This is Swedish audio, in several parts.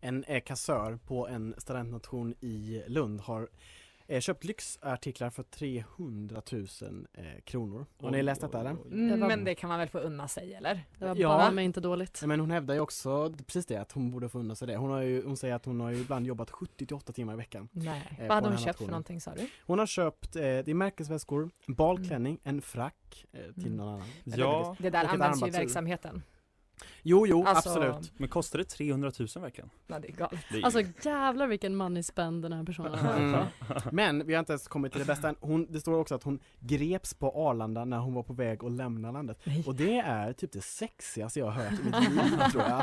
En eh, kassör på en studentnation i Lund har eh, köpt lyxartiklar för 300 000 eh, kronor. Har ni läst detta eller? Mm, men det kan man väl få unna sig eller? Det var Ja. bara mig inte dåligt. Men hon hävdar ju också precis det att hon borde få unna sig det. Hon, har ju, hon säger att hon har ju ibland jobbat 70-8 timmar i veckan. Nej. eh, Vad hade hon köpt för nationen. någonting sa du? Hon har köpt, eh, det är märkesväskor, en balklänning, en frack eh, till Mm. någon annan. Ja. Det där används ju i verksamheten. Jo, jo, Alltså- absolut. Men kostar det 300 000 i veckan? Ja, det är galet. Det är- Alltså jävlar vilken money spend den här personen har. Mm. Men vi har inte ens kommit till det bästa. Hon, det står också att hon greps på Arlanda när hon var på väg att lämna landet. Och det är typ det sexigaste jag har hört i mitt liv tror jag.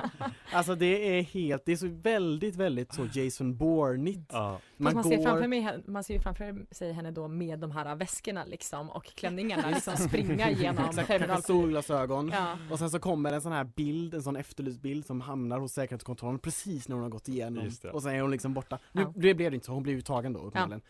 Alltså det är helt, det är så väldigt, väldigt så Jason Bourne-igt. Ja. Man, man, ser framför mig, man ser ju framför sig henne då med de här väskorna liksom och klänningarna liksom springa genom Exakt, solglasögon. Ja. Och sen så kommer en sån här bild, en sån efterlyst bild som hamnar hos säkerhetskontrollen precis när hon har gått igenom. Och sen är hon liksom borta. Nu Ja. det blev det inte så, hon blev ju tagen då uppenbarligen.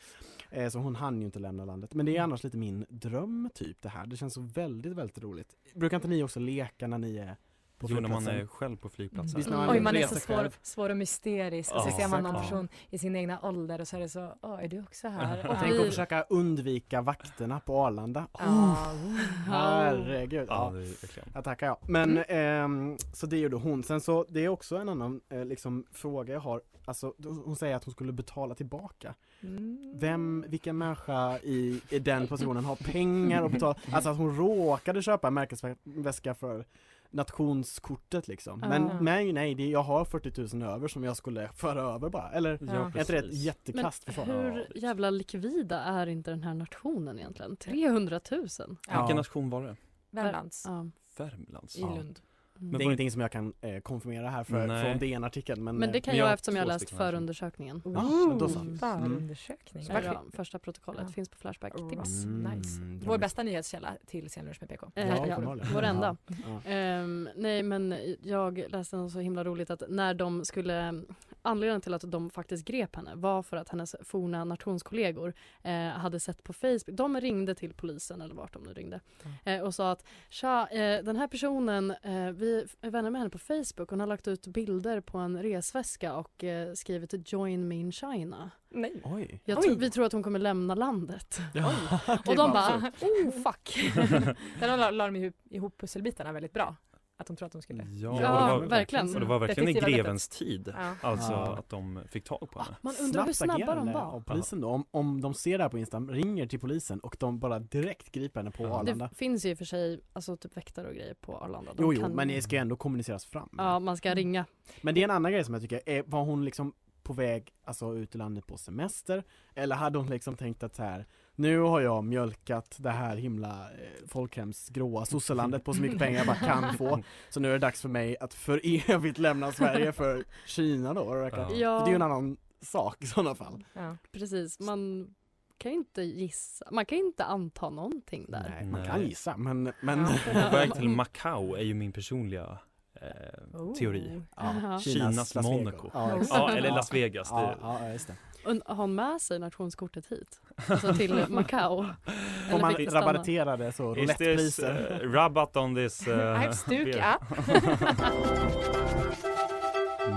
Eh, Så hon hann ju inte lämna landet. Men det är annars lite min dröm typ det här. Det känns så väldigt, väldigt roligt. Brukar inte ni också leka när ni är på Jo, när man är själv på flygplatsen. När man Oj, man är så svår, svår och mysterisk och så Ja, ser man någon person i sin egna ålder och så är det så, åh är du också här? Och tänk att försöka undvika vakterna på Arlanda. Ja. Oh, herregud. Ja, Ja. det är verkligen. Ja, tackar jag. Men ehm, så det gjorde hon. Sen så, det är också en annan eh, liksom, fråga jag har. Alltså, hon säger att hon skulle betala tillbaka. Mm. Vem, vilken människa i, i den positionen har pengar att betala? Alltså att hon råkade köpa en märkesväska för nationskortet liksom. Men, Ah. men nej, det, jag har 40 000 över som jag skulle föra över bara. Eller Ja, är inte det ett jättekast Men försvar? hur jävla likvida är inte den här nationen egentligen? 300 000? Ja. Vilken nation var det? Värmlands Ja. Värmlands? i Lund. Mm. Det är ingenting som jag kan eh, konfirmera här för, Nej. från DN-artikeln men, Men det eh, kan Men jag jag eftersom jag läst förundersökningen. Ja, men då så. Mm. Mm. Förundersökning. Första protokollet Ja. finns på Flashback. Oh, Tips. Nice. Mm, Vår bästa nyhetskälla till Scenlunch med PK. Eh, Ja, ja, vår enda. Ja. Ehm, nej men jag läste något så himla roligt att när de skulle Anledningen till att de faktiskt grep henne var för att hennes forna nationskollegor eh, hade sett på Facebook, de ringde till polisen eller vart de nu ringde eh, och sa att Tja, eh, den här personen, eh, vi är vänner med henne på Facebook, hon har lagt ut bilder på en resväska och eh, skrivit join me in China. Nej. Oj. Tror, vi tror att hon kommer lämna landet. Det Och de bara, oh fuck. Där la, la de ihop, ihop pusselbitarna väldigt bra. Att de tror att de skulle... Ja, Ja, och det var, verkligen. Och det var verkligen i grevens tid. Ja. Alltså Ja. att de fick tag på henne. Man undrar hur snabba de var. av polisen då, om, om de ser det här på Insta, ringer till polisen och de bara direkt griper henne på Ja. Arlanda. Det finns ju i och för sig alltså, typ väktare och grejer på Arlanda. De Jo, jo, kan- men det ska ju ändå kommuniceras fram. Ja, man ska ringa. Men det är en annan grej som jag tycker, är, var hon liksom på väg alltså ut i landet på semester? Eller hade hon liksom tänkt att så här nu har jag mjölkat det här himla eh, folkhems gråa sosselandet på så mycket pengar jag bara kan få Så nu är det dags för mig att för evigt lämna Sverige för Kina då. Ja. För Det är ju en annan sak i sådana fall Ja. precis. Man kan ju inte gissa, man kan ju inte anta någonting där. Nej, man Nej. kan gissa men, men Ja. På väg till Macau är ju min personliga eh, Oh. teori. Ja. Kinas. Monaco. Ja. Ja, eller Las Vegas. Det, Ja, ja, just det. Och har med sig nationskortet hit? Alltså till Macau? Får Eller man fick det så roulettepriser? uh, rabat on this? Uh, I have stuk.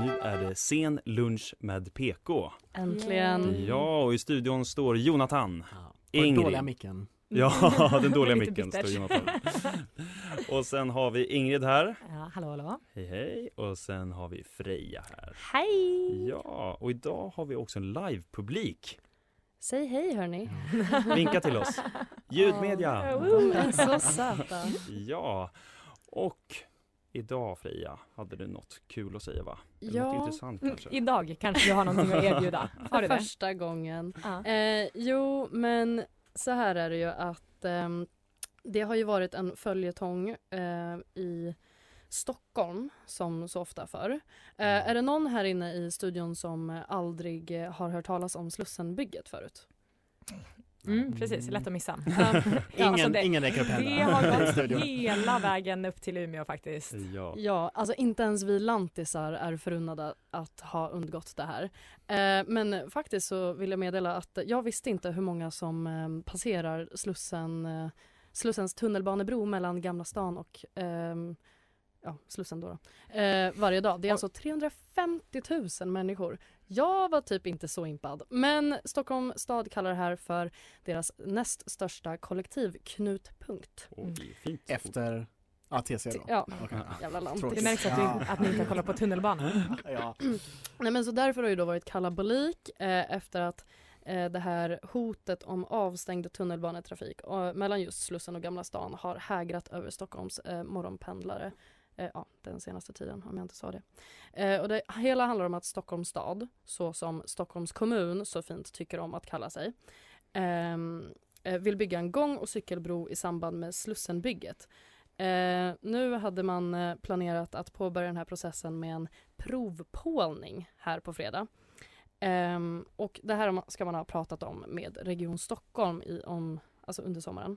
Nu är det sen lunch med PK. Äntligen. Ja, och i studion står Jonathan. Ja, Ingrid. dåliga micken. Ja, den dåliga micken står Jonathan. Och sen har vi Ingrid här. Ja, hallå hallå. Hej hej. Och sen har vi Freja här. Hej! Ja, och idag har vi också en livepublik. Säg hej hörni. Vinka till oss. Ljudmedia. Så söta. Ja, och Idag Freja, hade du något kul att säga va? Eller Ja. något intressant Mm, kanske? Idag kanske du har någonting att erbjuda. Har För första gången. Ja. Eh, jo, men så här är det ju att ehm, det har ju varit en följetong eh, i Stockholm som så ofta förr. Eh, är det någon här inne i studion som eh, aldrig eh, har hört talas om Slussenbygget förut? Mm, precis, lätt att missa. Ja. Ingen- ingen räcker upp Det har gått hela vägen upp till Umeå faktiskt. Ja. Ja, alltså inte ens vi lantisar är förunnade att ha undgått det här. Eh, men faktiskt så vill jag meddela att jag visste inte hur många som eh, passerar Slussen, eh, Slussens tunnelbanebro mellan Gamla stan och ehm, ja, Slussen då, då. Eh, varje dag. Det är alltså 350 000 människor. Jag var typ inte så impad. Men Stockholm stad kallar det här för deras näst största kollektivknutpunkt. Oj, fint. Efter ja, TC då? Ja, Okej. jävla land. Det märks att, du, att ni inte har kollat på tunnelbanan. ja. Nej men så därför har det då varit kalabalik eh, efter att eh, det här hotet om avstängd tunnelbanetrafik eh, mellan just Slussen och Gamla stan har hägrat över Stockholms eh, morgonpendlare eh, ja, den senaste tiden om jag inte sa det. Eh, och det hela handlar om att Stockholms stad, så som Stockholms kommun så fint tycker om att kalla sig, ehm, eh, vill bygga en gång och cykelbro i samband med Slussenbygget. Eh, nu hade man eh, planerat att påbörja den här processen med en provpålning här på fredag. Ehm, och det här ska man ha pratat om med Region Stockholm i, om, alltså under sommaren.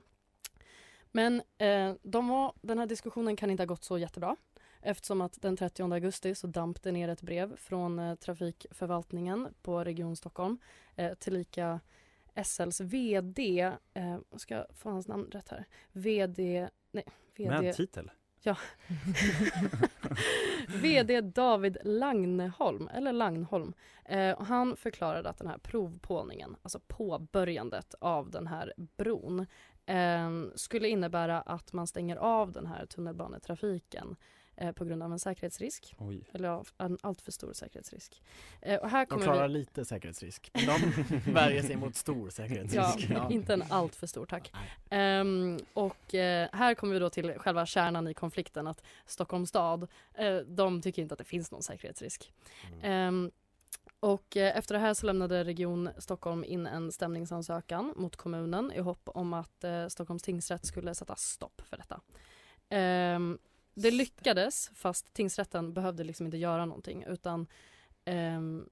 Men eh, de var, den här diskussionen kan inte ha gått så jättebra eftersom att den 30 augusti så damp det ner ett brev från eh, trafikförvaltningen på Region Stockholm eh, tillika SLs VD, eh, ska jag få hans namn rätt här, VD, nej, VD Med titel? Ja. VD David Langneholm, eller Langholm. Eh, han förklarade att den här provpålningen, alltså påbörjandet av den här bron, skulle innebära att man stänger av den här tunnelbanetrafiken eh, på grund av en säkerhetsrisk. Oj. Eller ja, en alltför stor säkerhetsrisk. Eh, och här De kommer klarar vi... lite säkerhetsrisk, men de värjer sig mot stor Ja, säkerhetsrisk. inte en allt för stor tack. Ehm, och eh, här kommer vi då till själva kärnan i konflikten att Stockholms stad, eh, de tycker inte att det finns någon säkerhetsrisk. Ehm, och eh, efter det här så lämnade Region Stockholm in en stämningsansökan mot kommunen i hopp om att eh, Stockholms tingsrätt skulle sätta stopp för detta. Ehm, det lyckades fast tingsrätten behövde liksom inte göra någonting utan ehm,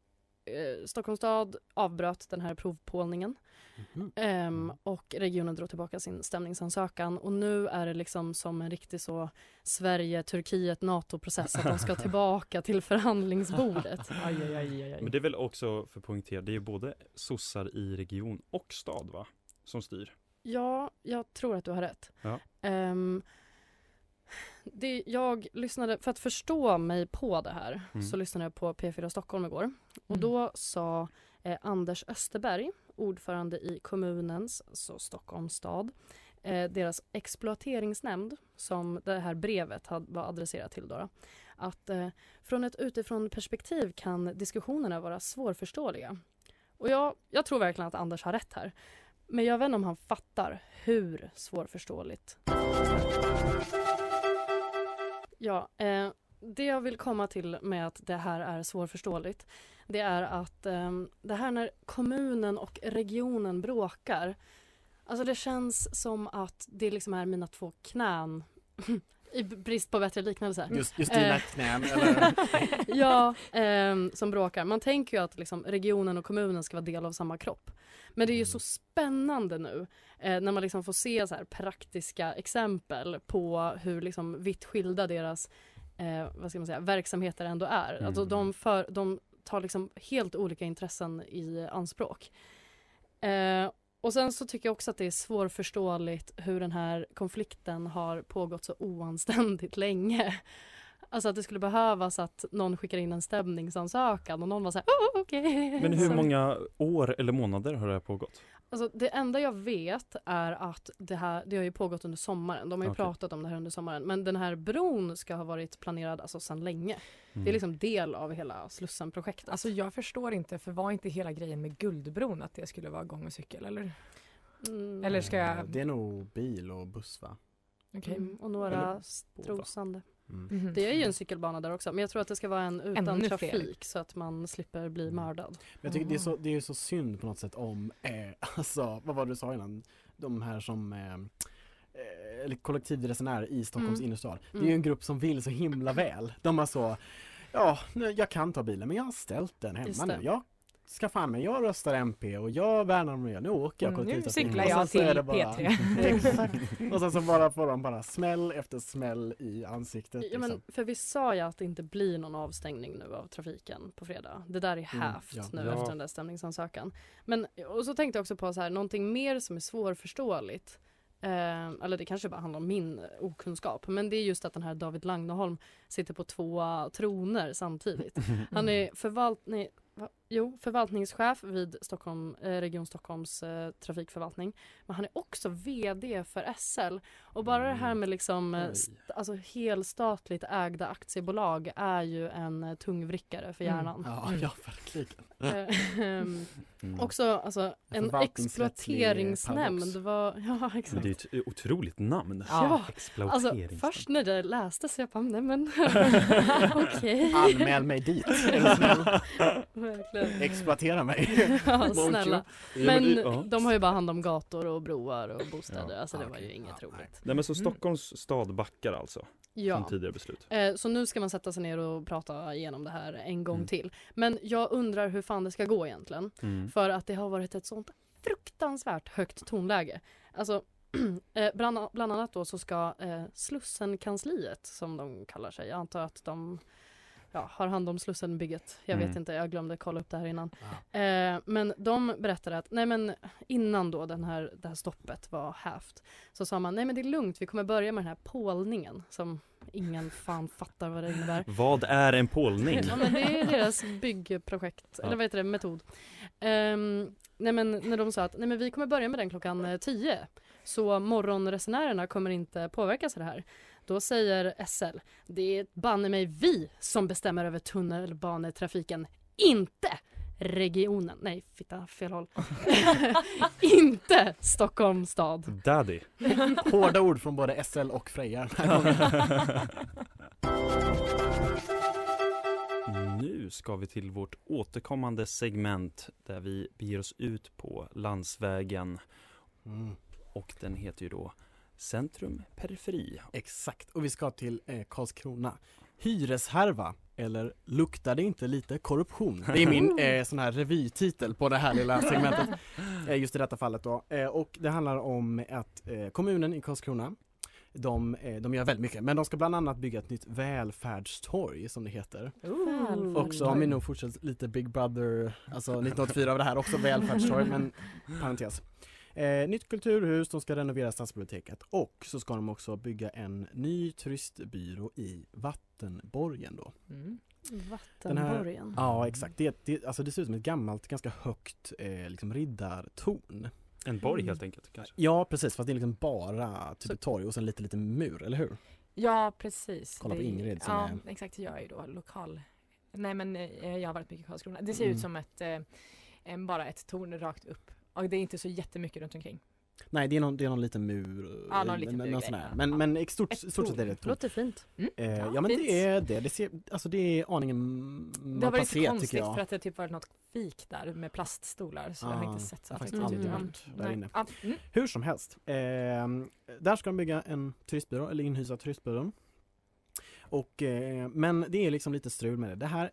eh, Stockholms stad avbröt den här provpålningen Ehm, och regionen drog tillbaka sin stämningsansökan och nu är det liksom som en riktig så Sverige, Turkiet, NATO-process att de ska tillbaka till förhandlingsbordet. Aj, aj, aj, aj, aj. Men det är väl också för att poängtera, det är ju både sossar i region och stad va? Som styr. Ja, jag tror att du har rätt. Ja. Ehm, det, jag lyssnade, för att förstå mig på det här, Mm. så lyssnade jag på P4 Stockholm igår. Och Mm. då sa eh, Anders Österberg, ordförande i kommunens, alltså Stockholms stad, eh, deras exploateringsnämnd, som det här brevet had, var adresserat till då, då att eh, från ett utifrån perspektiv kan diskussionerna vara svårförståeliga. Och jag, jag tror verkligen att Anders har rätt här. Men jag vet inte om han fattar hur svårförståeligt. Ja, eh, det jag vill komma till med att det här är svårförståeligt det är att eh, det här när kommunen och regionen bråkar Alltså det känns som att det liksom är mina två knän. i brist på bättre liknelse. Just, just dina Eh, knän, eller? ja, ehm, som bråkar. Man tänker ju att liksom, regionen och kommunen ska vara del av samma kropp. Men det är ju så spännande nu eh, när man liksom får se så här praktiska exempel på hur liksom vitt skilda deras eh, vad ska man säga, verksamheter ändå är. Mm. Alltså de, för, de tar liksom helt olika intressen i anspråk. Eh, och sen så tycker jag också att det är svårförståeligt hur den här konflikten har pågått så oanständigt länge. Alltså att det skulle behövas att någon skickar in en stämningsansökan och någon var såhär, oh, okej. Men hur många år eller månader har det här pågått? Alltså det enda jag vet är att det här, det har ju pågått under sommaren. De har ju Okej. pratat om det här under sommaren. Men den här bron ska ha varit planerad alltså sedan länge. Mm. Det är liksom del av hela Slussen-projektet. Alltså jag förstår inte, för var inte hela grejen med Guldbron att det skulle vara gång och cykel eller? Mm. Eller ska jag... Det är nog bil och buss va? Okej. Mm, och några Eller strosande. Mhm. Det är ju en cykelbana där också men jag tror att det ska vara en utan Ännu fler. trafik så att man slipper bli mördad. Men jag tycker det är, så, det är ju så synd på något sätt om, eh, alltså vad var det du sa innan? De här som eh, eh, eller kollektivresenärer i Stockholms Mm. innerstad. Det är Mm. ju en grupp som vill så himla väl. De har så, ja, nu, jag kan ta bilen men jag har ställt den hemma nu. Jag ska fan mig, jag röstar MP och jag värnar om miljön, nu åker jag Mm, nu cyklar Och jag till det bara- P3. Exakt. Och sen så bara får de bara smäll efter smäll i ansiktet. Ja, men liksom. för vi sa ju att det inte blir någon avstängning nu av trafiken på fredag. Det där är Mm, hävt ja. nu Ja. efter den där stämningsansökan. Men, och så tänkte jag också på så här, någonting mer som är svårförståeligt. Eh, eller det kanske bara handlar om min okunskap. Men det är just att den här David Langneholm sitter på två troner samtidigt. Han är förvalt nej, va? jo, förvaltningschef vid Stockholm, eh, Region Stockholms eh, trafikförvaltning. Men han är också VD för SL. Och bara det här med liksom, eh, alltså helstatligt ägda aktiebolag är ju en eh, tungvrickare för Mm. hjärnan. Ja, Mm. ja verkligen. Eh, ehm, Mm. Också alltså, en exploateringsnämnd var, ja Men exakt. det är ett otroligt namn. Ja, Exploateringsnamn. Alltså först när det lästes jag bara, nej men okej. Anmäl mig dit. Verkligen. Exploatera mig. Ja, snälla. Men de har ju bara hand om gator och broar och bostäder, alltså det var ju inget roligt. Nej men så Mm. Stockholms stad backar alltså Ja. från tidigare beslut. Eh, Så nu ska man sätta sig ner och prata igenom det här en gång Mm. till. Men jag undrar hur fan det ska gå egentligen. Mm. För att det har varit ett sånt fruktansvärt högt tonläge. Alltså, eh, bland, bland annat då så ska eh, Slussenkansliet, som de kallar sig, jag antar att de ja, har hand om Slussenbygget. Jag vet Mm. inte, jag glömde kolla upp det här innan. Eh, men de berättade att nej men innan då den här, det här stoppet var hävt så sa man nej men det är lugnt, vi kommer börja med den här pålningen som ingen fan fattar vad det innebär. Vad är en pålning? Ja men det är deras byggprojekt, Ja. eller vad heter det, metod. Ehm, nej men när de sa att nej men vi kommer börja med den klockan eh, 10 så morgonresenärerna kommer inte påverkas av det här. Då säger SL, det är banne mig vi som bestämmer över tunnelbanetrafiken, inte regionen. Nej, fitta, fel håll. inte Stockholms stad. Daddy. Hårda ord från både SL och Freja. Nu ska vi till vårt återkommande segment där vi beger oss ut på landsvägen Mm, och den heter ju då Centrum Periferi. exakt, och vi ska till eh, Karlskrona. Hyreshärva, eller luktar det inte lite korruption? Det är min eh, sån här revytitel på det här lilla segmentet. Eh, just i detta fallet då. Eh, och det handlar om att eh, kommunen i Karlskrona de, eh, de gör väldigt mycket, men de ska bland annat bygga ett nytt välfärdstorg som det heter. Ooh. Och så har vi nog fortsatt lite Big Brother, alltså 1984 av det här också, välfärdstorg, men parentes. Eh, nytt kulturhus, de ska renovera stadsbiblioteket och så ska de också bygga en ny turistbyrå i Vattenborgen då. Mm. Vattenborgen. Ja exakt, det, det, alltså det ser ut som ett gammalt, ganska högt eh, liksom riddartorn. En borg helt enkelt kanske. Ja precis, fast det är liksom bara typ Så- ett torg och sen lite lite mur, eller hur? Ja, precis. Kolla på Ingrid som Ja, är- exakt. Jag är ju då lokal. Nej, men eh, jag har varit mycket i Karlskrona. Det ser Mm. ut som ett, eh, bara ett torn rakt upp. Och det är inte så jättemycket runt omkring. Nej det är någon, det är någon liten mur, Ja, någon liten någon murgrej, sån här. Men, Ja. men i stort, stort sett är det ett torn. Låter fint. Mm. Eh, ja, Ja, men fint. det är det, det ser, alltså det är aningen Det har varit lite malplacerat, konstigt för att det typ varit något fik där med plaststolar så jag har Ah, inte sett så attraktivt ut. Mm. varit där Nej. inne. Ja, mm. Hur som helst, eh, där ska de bygga en turistbyrå, eller inhysa turistbyrån. Och, eh, men det är liksom lite strul med det. Det här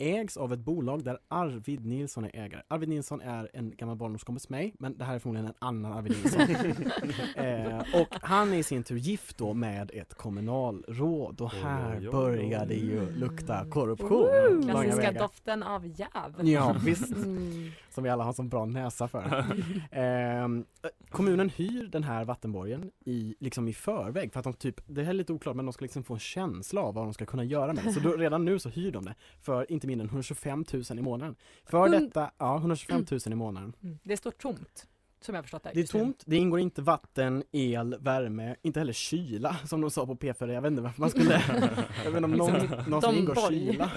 ägs av ett bolag där Arvid Nilsson är ägare. Arvid Nilsson är en gammal barndomskompis med mig, men det här är förmodligen en annan Arvid Nilsson. eh, och han är i sin tur gift då med ett kommunalråd och här oj. börjar det ju lukta korruption. Långa Klassiska vägar. doften av jäv. Ja, visst. Mm. Som vi alla har som bra näsa för. Ehm, kommunen hyr den här vattenborgen i, liksom i förväg för att de typ, det här är lite oklart men de ska liksom få en känsla av vad de ska kunna göra med det. Så då, redan nu så hyr de det för inte mindre än 125 000 i månaden. För Hund- detta, ja 125 000 i månaden. Mm. Det står tomt. Som jag förstått det. Det är tomt, det ingår inte vatten, el, värme, inte heller kyla som de sa på P4. Jag vet inte varför man skulle, jag vet inte om någon, någon som ingår borg. kyla.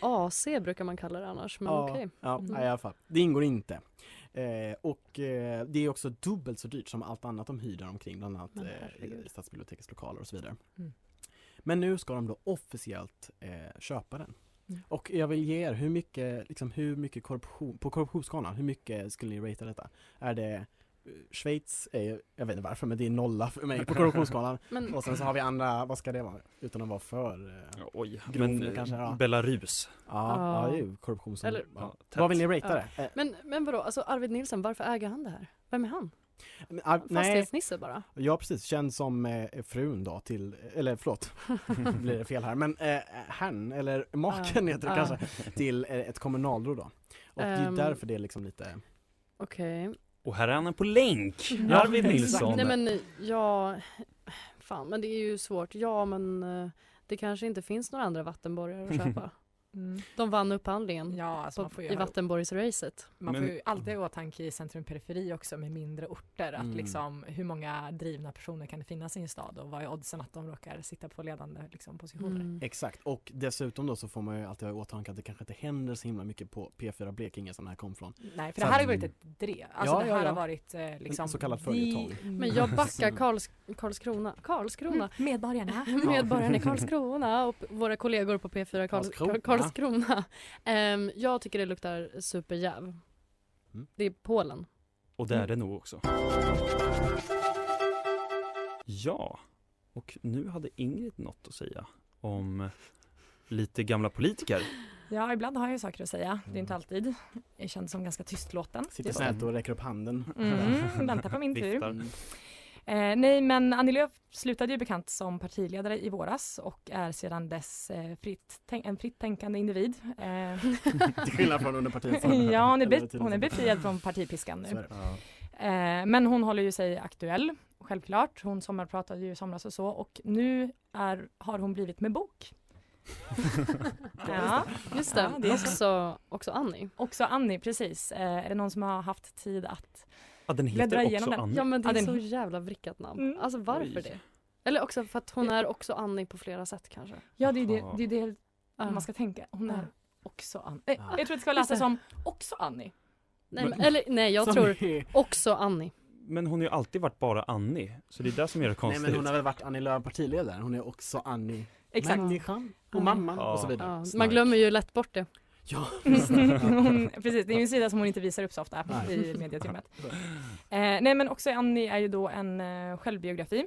AC brukar man kalla det annars, men ja, okej. ja, Mm. i alla fall. Det ingår inte. Eh, och eh, det är också dubbelt så dyrt som allt annat de hyr där omkring, bland annat Men eh, stadsbibliotekets lokaler och så vidare. Mm. Men nu ska de då officiellt eh, köpa den. Mm. Och jag vill ge er, hur mycket, liksom, hur mycket korruption, på korruptionsskalan, hur mycket skulle ni ratea detta? Är det eh, Schweiz är, ju- jag vet inte varför, men det är nolla för mig på korruptionsskalan. Men- Och sen så har vi andra, vad ska det vara? Utan att vara för eh, Oj, grov men kanske. Ja, Belarus. ja, Ja. ja det är ju korruption som, Eller- ja. Vad vill ni ratea det? Eh, Men, men vadå, alltså Arvid Nilsson, varför äger han det här? Vem är han? Men, ah, nej, Fastighetsnisse bara? Ja precis, känd som eh, frun då till, eller förlåt, blir det fel här, men eh, herrn eller maken Ja, heter det ja. kanske, till eh, ett kommunalråd då. Och det är Ehm. därför det är liksom lite, Okej. Och här är han på länk, Ja, Arvid. Nilsson. Nej men ja, fan men det är ju svårt. Ja men eh, det kanske inte finns några andra vattenborgare att köpa. Mm. De vann upphandlingen Ja, alltså man på, i ha- Vattenborgsracet. Man Men- får ju alltid i åtanke i centrum periferi också med mindre orter att Mm. liksom hur många drivna personer kan det finnas i en stad och vad är oddsen att de råkar sitta på ledande liksom, positioner. Mm. exakt. Och dessutom då så får man ju alltid ha i åtanke att det kanske inte händer så himla mycket på P4 Blekinge som det här kom från. Nej, för Så det här har att- ju varit ett drev. Alltså Ja, det ja, här ja. har varit eh, liksom så kallad the- följetong. Men jag backar Karls, Karlskrona, Karlskrona, Mm, medborgarna. medborgarna i Karlskrona och våra kollegor på P4 Karls, Karlskrona. Karlskrona. Ehm, jag tycker det luktar superjäv. Mm. Det är Polen. Och det är det nog också. Ja, och nu hade Ingrid något att säga om lite gamla politiker. Ja, ibland har jag ju saker att säga. Det är inte alltid. Jag känns som ganska tystlåten. Sitter snällt och räcker upp handen. Mm, väntar på min tur. Eh, nej, men Annie Lööf slutade ju bekant som partiledare i våras och är sedan dess eh, fritt, en fritt tänkande individ. Eh, Till skillnad från under partiets ja, hon är, be- hon är befriad från partipiskan nu. Eh, men hon håller ju sig aktuell, självklart. Hon sommarpratade ju i somras och så och nu är, har hon blivit med bok. ja, Just det, Ja, det är så. också, också Annie. också Annie, precis. Eh, är det någon som har haft tid att Ja, den Bläddra heter igenom också den. Annie. Ja men det är Ja, den- så jävla vrickat namn. Mm. Alltså varför Oj. det? Eller också för att hon är också Annie på flera sätt kanske. Ja, det är det, det, är det man ska tänka. Hon är också Annie. Eh, Ja. Jag tror att det ska läsas som också Annie. Nej, men, eller nej jag tror är- också Annie. Men hon har ju alltid varit bara Annie, så det är det som gör det Nej konstigt. men hon har väl varit Annie Lööf partiledare, hon är också Annie Exakt. Människan och mamman Ja. och så vidare. Ja, man glömmer ju lätt bort det. Ja, hon, precis, det är ju en sida som hon inte visar upp så ofta Nej. i medieutrymmet. Eh, nej men också Annie är ju då en eh, självbiografi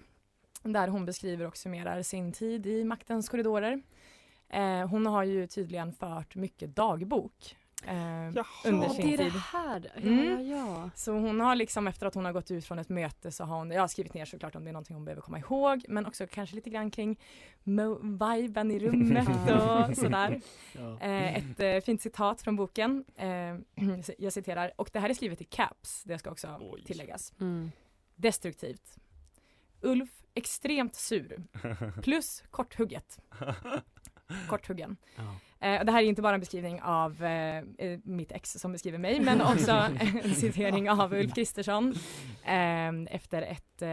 där hon beskriver och summerar sin tid i maktens korridorer. Eh, hon har ju tydligen fört mycket dagbok eh, Jaha. under Ja, sin det är det här. Ja, Mm. ja, ja. Så hon har liksom efter att hon har gått ut från ett möte så har hon, jag har skrivit ner såklart om det är någonting hon behöver komma ihåg men också kanske lite grann kring viben i rummet och sådär. ja. Eh, ett eh, fint citat från boken. Jag citerar, och det här är skrivet i caps, det ska också Oj. tilläggas. Mm. Destruktivt. Ulf extremt sur. Plus korthugget. Korthuggen. Ja. Eh, och det här är inte bara en beskrivning av eh, eh, mitt ex som beskriver mig men också en citering av Ulf Kristersson efter ett, eh,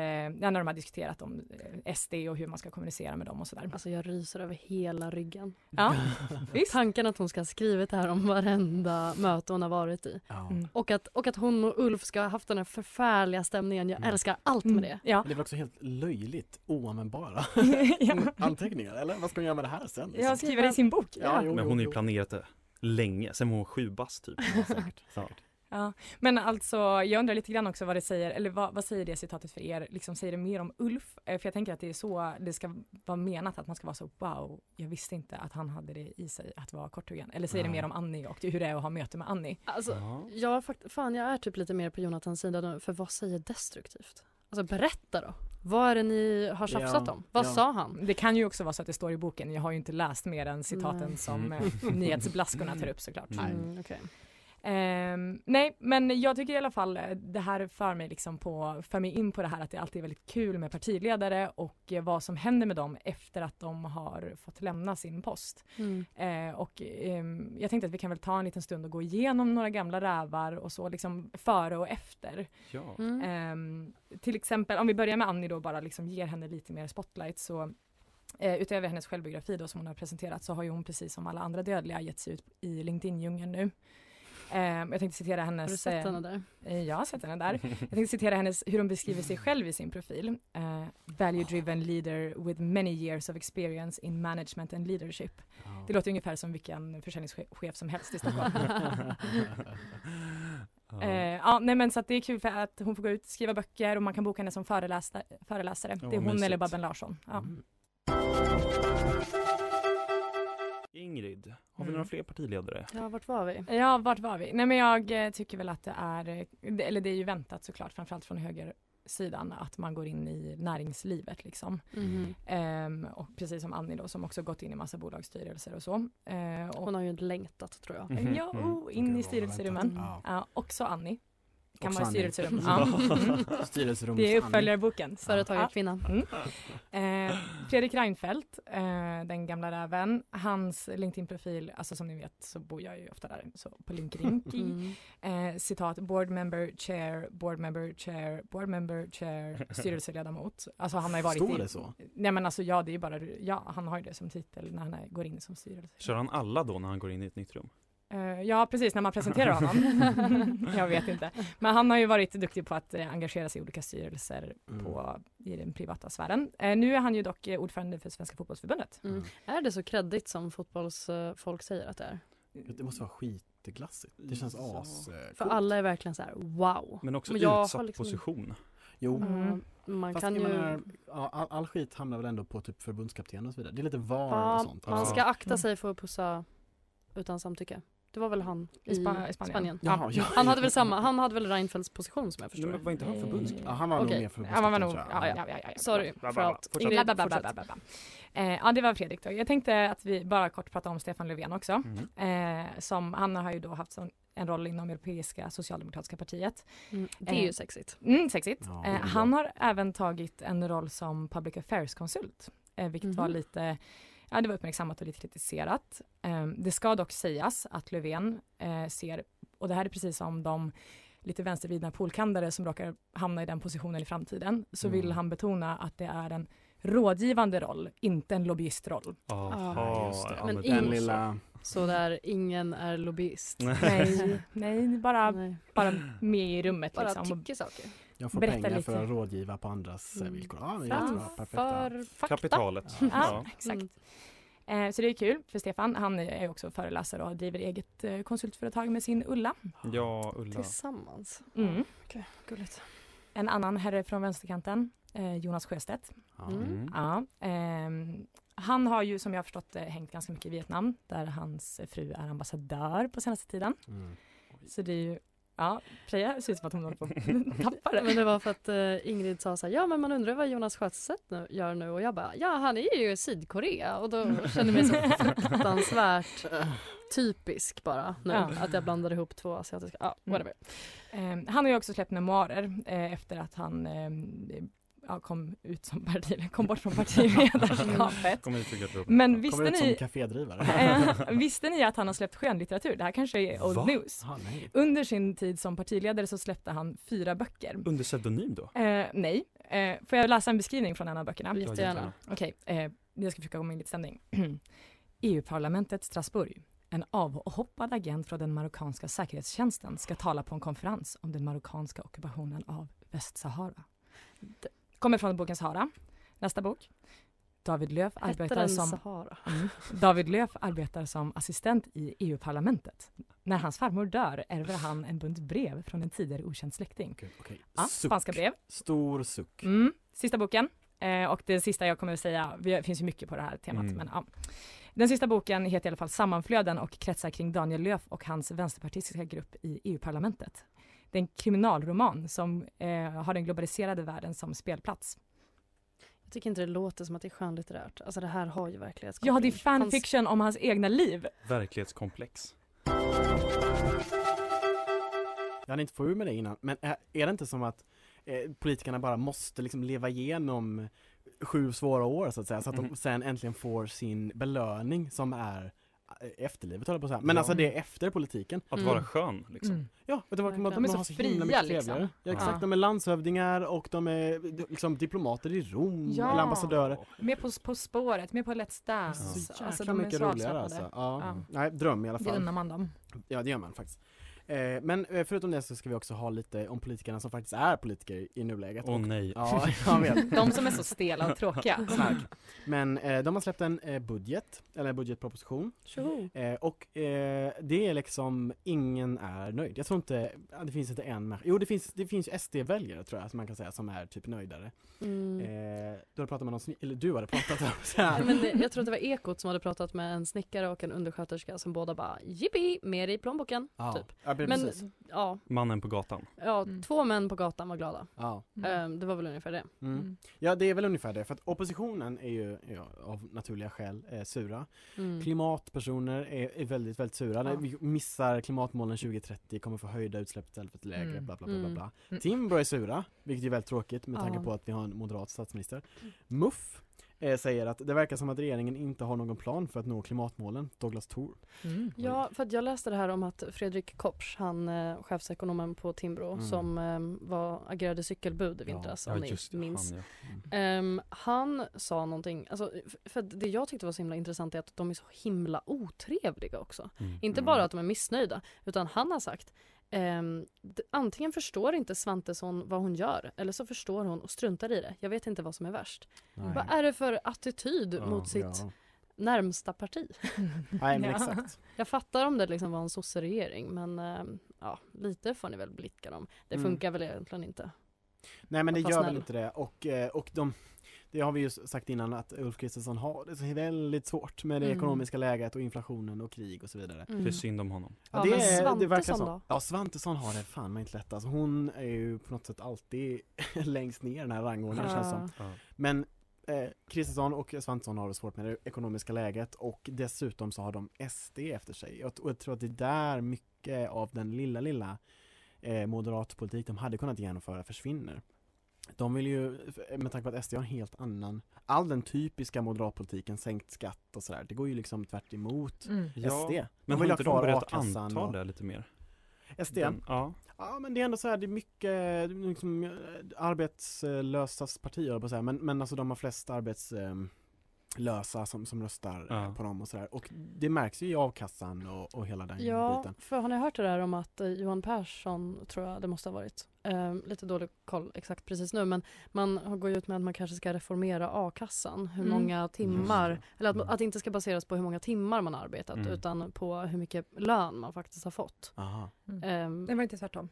när de har diskuterat om eh, SD och hur man ska kommunicera med dem och sådär. Alltså jag ryser över hela ryggen. Ja, visst. Tanken att hon ska ha skrivit det här om varenda möte hon har varit i. Ja. Mm. Och att, och att hon och Ulf ska ha haft den här förfärliga stämningen. Jag Mm. älskar allt med det. Ja. Det är väl också helt löjligt oanvändbara ja. anteckningar, eller? Vad ska hon göra med det här sen? liksom? Jag skriver det i sin bok. Ja, jo, Men hon har ju planerat det länge, sen var hon sju bast typ. Ja, säkert, säkert. Ja, men alltså jag undrar lite grann också vad det säger, eller vad, vad säger det citatet för er, liksom säger det mer om Ulf? Eh, För jag tänker att det är så det ska vara menat, att man ska vara så wow, jag visste inte att han hade det i sig att vara korthuggen. Eller säger det Ja. mer om Annie och hur det är att ha möte med Annie? Alltså, Ja. jag, fan, jag är typ lite mer på Jonathans sida nu, för vad säger destruktivt? Alltså berätta då. Vad är det ni har tjafsat Ja, om? Vad ja. sa han? Det kan ju också vara så att det står i boken, jag har ju inte läst mer än citaten Nej. som Mm. eh, nyhetsblaskorna tar upp såklart. Nej. Mm, okej. Ehm, nej, men jag tycker i alla fall eh, det här för mig liksom på, för mig in på det här att det alltid är väldigt kul med partiledare och eh, vad som händer med dem efter att de har fått lämna sin post. Mm. Eh, och ehm, jag tänkte att vi kan väl ta en liten stund och gå igenom några gamla rävar och så liksom före och efter. Ja. Mm. Ehm, till exempel om vi börjar med Annie då bara liksom ger henne lite mer spotlight så eh, utöver hennes självbiografi då som hon har presenterat så har ju hon precis som alla andra dödliga gett sig ut i LinkedIn-djungeln nu. Eh, jag tänkte citera hennes... Har du sett eh, henne där? eh, Jag har sett henne där. Jag tänkte citera hennes, hur hon beskriver sig själv i sin profil. Eh, value driven leader with many years of experience in management and leadership. Det låter ungefär som vilken försäljningschef som helst i Stockholm. Ja. Eh, ja, nej men så att det är kul för att hon får gå ut, skriva böcker och man kan boka henne som föreläsare. föreläsare. Ja, det är hon mysigt. eller Babben Larsson. Ja. Mm. Ingrid, har vi Mm. några fler partiledare? Ja, vart var vi? Ja, vart var vi? Nej men jag eh, tycker väl att det är, eller det är ju väntat såklart, framförallt från högersidan, att man går in i näringslivet liksom. Mhm. Ehm, och precis som Annie då, som också gått in i massa bolagsstyrelser och så. Eh, och, Hon har ju längtat tror jag. Mhm. Ja, Mm. oh, in Det i styrelserummen. Ja. Ja, också Annie. Kan Också vara i styrelserum. Ja. Ja. Mm. Styrelserums Det är uppföljarboken. Företagarkvinnan. Mm. Eh, Fredrik Reinfeldt, eh, den gamla räven, hans LinkedIn-profil, alltså som ni vet så bor jag ju ofta där, så på LinkedIn. Mm. Eh, citat, board member, chair, board member, chair, board member, chair, styrelseledamot. Alltså han har ju varit Står i... det så? Nej men alltså ja, det är ju bara, ja han har ju det som titel när han är, går in som styrelse. Kör han alla då när han går in i ett nytt rum? Eh, ja, precis, när man presenterar honom. jag vet inte. Men han har ju varit duktig på att eh, engagera sig i olika styrelser Mm. på, i den privata sfären. Eh, nu är han ju dock ordförande för Svenska fotbollsförbundet. Mm. Är det så kreddigt som fotbollsfolk säger att det är? Det måste vara skitglassigt. Det känns Ja. as... eh, För coolt. alla är verkligen så här: wow. Men också Men utsatt liksom- position. Jo. Mm. Ja, man Fast kan ju... menar, ja, all, all skit hamnar väl ändå på typ förbundskapten och så vidare. Det är lite VAR Ja, och sånt. man Alltså- ska akta Mm. sig för att pussa utan samtycke. Det var väl han i, Spa- i Spanien. Spanien. Jaha, ja. Han hade väl samma, han hade väl Reinfeldts position som jag förstår Men det. var inte han förbundskapten? Ja, han var nog mer förbundskapten. man var nog, tror ja, jag. ja, ja, ja. Sorry Bla, bla, för allt. Fortsätt. Ingrid. Eh, ja, det var Fredrik då. Jag tänkte att vi bara kort pratar om Stefan Löfven också. Mm. Eh, som, han har ju då haft sån, en roll inom Europeiska socialdemokratiska partiet. Mm, det är ju Eh, sexigt. Mm, sexigt. Ja, eh, han har även tagit en roll som public affairs-konsult, eh, vilket var Mhm. lite Ja, det var uppmärksammat och lite kritiserat. Eh, det ska dock sägas att Löfven eh, ser, och det här är precis som de lite vänstervridna polkandare som råkar hamna i den positionen i framtiden, så Mm. vill han betona att det är en rådgivande roll, inte en lobbyistroll. Aha, just det. ja, Men Den lilla... Så där, ingen är lobbyist. Nej, nej bara, Nej. bara med i rummet Bara liksom. tycker saker. Jag får Berätta pengar lite. för att rådgiva på andras eh, Mm. villkor. Ja, det är jättebra. Perfekt. Framför fakta. Kapitalet. Ja. Ja, Ja. exakt. Mm. Eh, så det är kul för Stefan. Han är också föreläsare och driver eget eh, konsultföretag med sin Ulla. Ja, Ulla. Tillsammans. Mm. Okej, gulligt. En annan herre från vänsterkanten, eh, Jonas Sjöstedt. Ja. Mm. Ja, ehm, han har ju som jag har förstått det hängt ganska mycket i Vietnam där hans fru är ambassadör på senaste tiden. Mm. Så det är ju, ja, Freja ser ut som att hon håller på att tappa det. Men det var för att eh, Ingrid sa så här, ja men man undrar vad Jonas Sjöstedt nu, gör nu och jag bara, ja han är ju i Sydkorea och då kände jag mig så fruktansvärt typisk bara nu Ja. att jag blandade ihop två asiatiska, ja whatever. Ehm, han har ju också släppt memoarer eh, efter att han ehm, ja, kom ut som parti, kom bort från partiledarskapet. Kom. Men visste Kommer ut som ni, kafédrivare. eh, visste ni att han har släppt skönlitteratur? Det här kanske är old Va? news. Nej. Under sin tid som partiledare så släppte han fyra böcker. Under pseudonym då? Eh, nej. Eh, får jag läsa en beskrivning från en av böckerna? Jättegärna. Okej, eh, jag ska försöka komma in i lite stämning. EU-parlamentet Strasbourg. En avhoppad agent från den marockanska säkerhetstjänsten ska tala på en konferens om den marockanska ockupationen av Västsahara. Kommer från boken Sahara. Nästa bok. David Löf arbetar som Sahara? Mm. David Löf arbetar som assistent i EU-parlamentet. När hans farmor dör ärver han en bunt brev från en tidigare okänd släkting. Okej, okej. Ja, spanska brev. Stor suck. Mm. Sista boken. Eh, och det sista jag kommer att säga, det finns ju mycket på det här temat, Mm. men ja. Den sista boken heter i alla fall Sammanflöden och kretsar kring Daniel Löf och hans vänsterpartistiska grupp i EU-parlamentet. Det är en kriminalroman som eh, har den globaliserade världen som spelplats. Jag tycker inte det låter som att det är skönlitterärt. Alltså det här har ju verkligen Ja, det är fanfiction om hans egna liv. Verklighetskomplex. Jag hade inte få ur med det innan, men är, är det inte som att eh, politikerna bara måste liksom leva igenom sju svåra år så att säga, så att de Mhm. sen äntligen får sin belöning som är efterlivet höll jag på att säga. Men Ja. alltså det är efter politiken. Att Mm. vara skön liksom. Mm. Ja, vet du vad, Verkligen. de, är så har så fria, mycket liksom. trevligare. Ja, Ja. exakt, de är landshövdingar och de är liksom diplomater i Rom, Ja. eller ambassadörer. Med på, på spåret, med på Let's Dance. Så jäkla Alltså, de är mycket så roligare alltså. Ja. Ja. Nej, dröm i alla Det fall. unnar man dem. Ja, det gör man faktiskt. Eh, men eh, förutom det så ska vi också ha lite om politikerna som faktiskt är politiker i nuläget. Åh Och- nej. Ja, jag vet. De som är så stela och tråkiga. Tack. Men eh, de har släppt en eh, budget, eller en budgetproposition. Eh, och eh, det är liksom, ingen är nöjd. Jag tror inte, det finns inte en. Jo det finns, det finns SD-väljare tror jag som man kan säga som är typ nöjdare. Mm. Eh, du hade pratat med någon, eller du hade pratat om så här. men det, jag tror att det var Ekot som hade pratat med en snickare och en undersköterska som båda bara jippi, mer i plånboken. Ja, Typ. Ja, men precis. ja, Mannen på gatan. ja Mm. två män på gatan var glada. Ja. Ehm, det var väl ungefär det. Mm. ja det är väl ungefär det, för att oppositionen är ju ja, av naturliga skäl eh, sura. Mm. Klimatpersoner är, är väldigt, väldigt sura. Ja. Vi missar klimatmålen 2030, kommer få höjda utsläpp istället för ett lägre, Mm. bla bla bla bla. Mm. bla. Mm. Timbro är sura, vilket är väldigt tråkigt med tanke Ja. på att vi har en moderat statsminister. MUF eh, säger att det verkar som att regeringen inte har någon plan för att nå klimatmålen, Douglas Thor. Mm. Ja, för att jag läste det här om att Fredrik Kopsch, han eh, chefsekonomen på Timbro Mm. som eh, var, agerade cykelbud i vintras Ja, om ni just det, minns. han, ja. Ehm, han sa någonting, alltså, för det jag tyckte var så himla intressant är att de är så himla otrevliga också. Mm. Inte Mm. bara att de är missnöjda, utan han har sagt d- antingen förstår inte Svantesson vad hon gör eller så förstår hon och struntar i det. Jag vet inte vad som är värst. Nej. Vad är det för attityd Ja, mot sitt Ja. närmsta parti? Nej men Ja. exakt. Jag fattar om det liksom var en sosseregering men ehm, ja, lite får ni väl blicka dem. Det Mm. funkar väl egentligen inte. Nej men det gör väl snäll. inte det och, eh, och de det har vi ju sagt innan att Ulf Kristersson har det så väldigt svårt med det Mm. ekonomiska läget och inflationen och krig och så vidare. Mm. Det är synd om honom. Ja, det, men är- det verkar Svantesson så. då? Ja Svantesson har det fan mig inte lätt alltså. Hon är ju på något sätt alltid längst ner i den här rangordningen känns som. Ja. Ja. Men eh, Kristersson och Svantesson har det svårt med det ekonomiska läget och dessutom så har de SD efter sig. Och, och jag tror att det är där mycket av den lilla, lilla eh, moderatpolitik de hade kunnat genomföra försvinner. De vill ju, med tanke på att SD har en helt annan, all den typiska moderatpolitiken, sänkt skatt och sådär, det går ju liksom tvärt emot Mm. Ja, SD. Men vill har ha inte de kvar börjat a-kassan anta och- det lite mer? SD? Den, ja. Ja men det är ändå så här, det är mycket liksom, eh, arbetslösas parti på att säga, men, men alltså de har flest arbetslösa som, som röstar eh, Ja. på dem och sådär. Och det märks ju i a-kassan och, och hela den Ja, biten. för har ni hört det där om att eh, Johan Persson, tror jag det måste ha varit, eh, lite dålig koll exakt precis nu, men man har- går ut med att man kanske ska reformera a-kassan, hur Mm. många timmar, Just eller att, Mm. att det inte ska baseras på hur många timmar man har arbetat, Mm. utan på hur mycket lön man faktiskt har fått. Aha. Mm. Ehm, Det var inte tvärtom.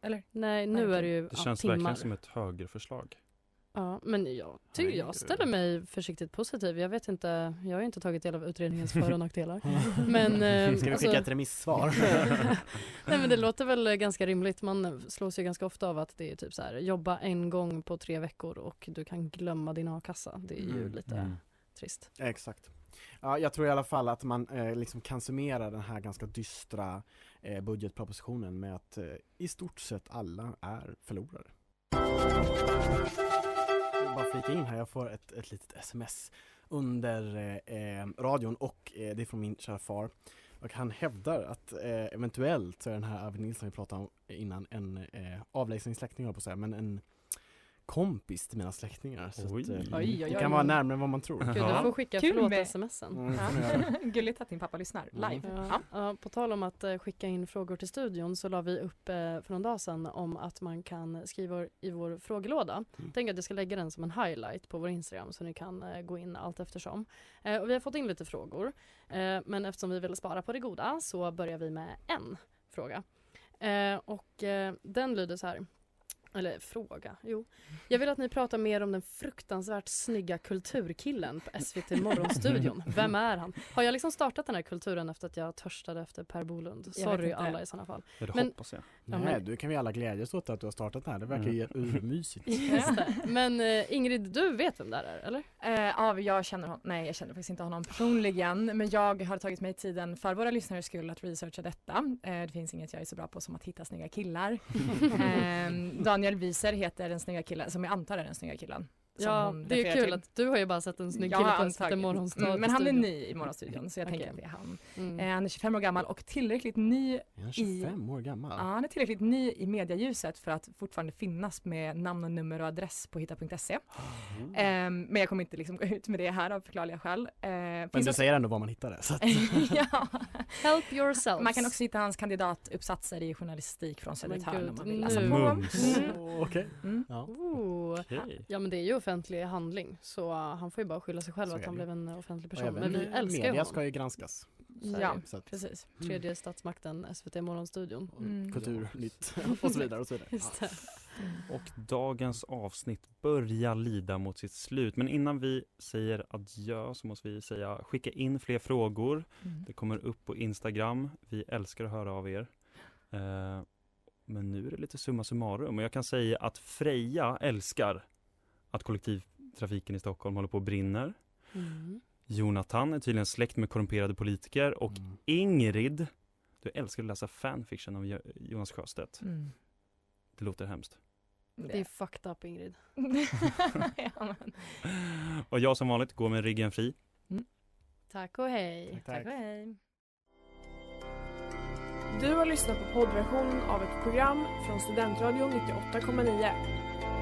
Eller? nej, nu okej. är det ju Det ja, känns timmar. verkligen som ett högerförslag. Ja, men jag, ty, Nej, jag ställer mig försiktigt positiv. Jag vet inte, jag har inte tagit del av utredningens för och nackdelar. Men, eh, Ska vi alltså- skicka ett remissvar? Nej men det låter väl ganska rimligt. Man slås ju ganska ofta av att det är typ så här jobba en gång på tre veckor och du kan glömma din a-kassa. Det är ju Mm, lite Mm. trist. Exakt. Ja, jag tror i alla fall att man eh, liksom kan summera den här ganska dystra eh, budgetpropositionen med att eh, i stort sett alla är förlorare. Jag bara flika in här, jag får ett, ett litet sms under eh, eh, radion och eh, det är från min kära far. Och han hävdar att eh, eventuellt så är den här Arvid Nilsson vi pratade om innan en eh, avlägsen släkting höll jag på att säga, men en kompis till mina släktingar. Så Oj. att, eh, Oj, oj, det oj. kan vara närmare än vad man tror. Gud, du Ja. får skicka Kul förlåt med- smsen. Mm, Ja. Gulligt att din pappa lyssnar live. Mm. Ja, ja, på tal om att eh, skicka in frågor till studion så la vi upp eh, för någon dag sedan om att man kan skriva i vår frågelåda. Mm. Tänk att jag ska lägga den som en highlight på vår Instagram så ni kan eh, gå in allt eftersom. Eh, och vi har fått in lite frågor eh, men eftersom vi vill spara på det goda så börjar vi med en fråga. Eh, och eh, den lyder så här. Eller fråga, jo. Jag vill att ni pratar mer om den fruktansvärt snygga kulturkillen på SVT Morgonstudion. Vem är han? Har jag liksom startat den här kulturen efter att jag törstade efter Per Bolund? Sorry alla i sådana fall. Ja, det Men- hoppas jag. Ja, Nej, men- du kan vi alla glädjas åt att du har startat det här. Det verkar ju Mm. urmysigt. Men eh, Ingrid, du vet vem det är eller? Eh, ja, jag känner honom, nej jag känner faktiskt inte honom personligen men jag har tagit mig tiden för våra lyssnares skull att researcha detta. Eh, det finns inget jag är så bra på som att hitta snygga killar. eh, Daniel Wieser heter den snygga killen, som jag antar är den snygga killen. Ja, det är kul till. att du har ju bara sett en snygg kille på SVT tagit- Morgonstad Mm, Men han är ny i Morgonstudion så jag tänker att det är han. Mm. Eh, han är 25 år gammal och tillräckligt ny Är han 25 år gammal? Ja, han är tillräckligt ny i medialjuset för att fortfarande finnas med namn och nummer och adress på hitta.se. Ehm, men jag kommer inte liksom gå ut med det här av förklarliga skäl. Eh, Men du säger ändå var man hittar det. Så att, ja. Help yourself. Man kan också hitta hans kandidatuppsatser i journalistik från Södertörn om man vill nu- läsa på. Mums. Mm. Okej. Mm. Ja. Okej. Ja men det är ju offentlig handling så han får ju bara skylla sig själv Så att han blev en offentlig person. även Men vi älskar media honom. ska ju granskas. Ja, att, precis. Tredje statsmakten, SVT Morgonstudion. och Mm. Kulturnytt och så vidare och så vidare. Just det. Och dagens avsnitt börjar lida mot sitt slut. Men innan vi säger adjö så måste vi säga skicka in fler frågor. Mm. Det kommer upp på Instagram. Vi älskar att höra av er. Eh, men nu är det lite summa summarum och jag kan säga att Freja älskar att kollektivtrafiken i Stockholm håller på och brinner. Mm. Jonathan är tydligen släkt med korrumperade politiker och Mm. Ingrid, du älskar att läsa fanfiction av Jo- Jonas Sjöstedt. Mm. Det låter hemskt. Det är fucked up Ingrid. ja, men. Och jag som vanligt går med ryggen fri. Tack och hej. Tack, Tack och hej. Du har lyssnat på poddversion av ett program från Studentradion 98,9.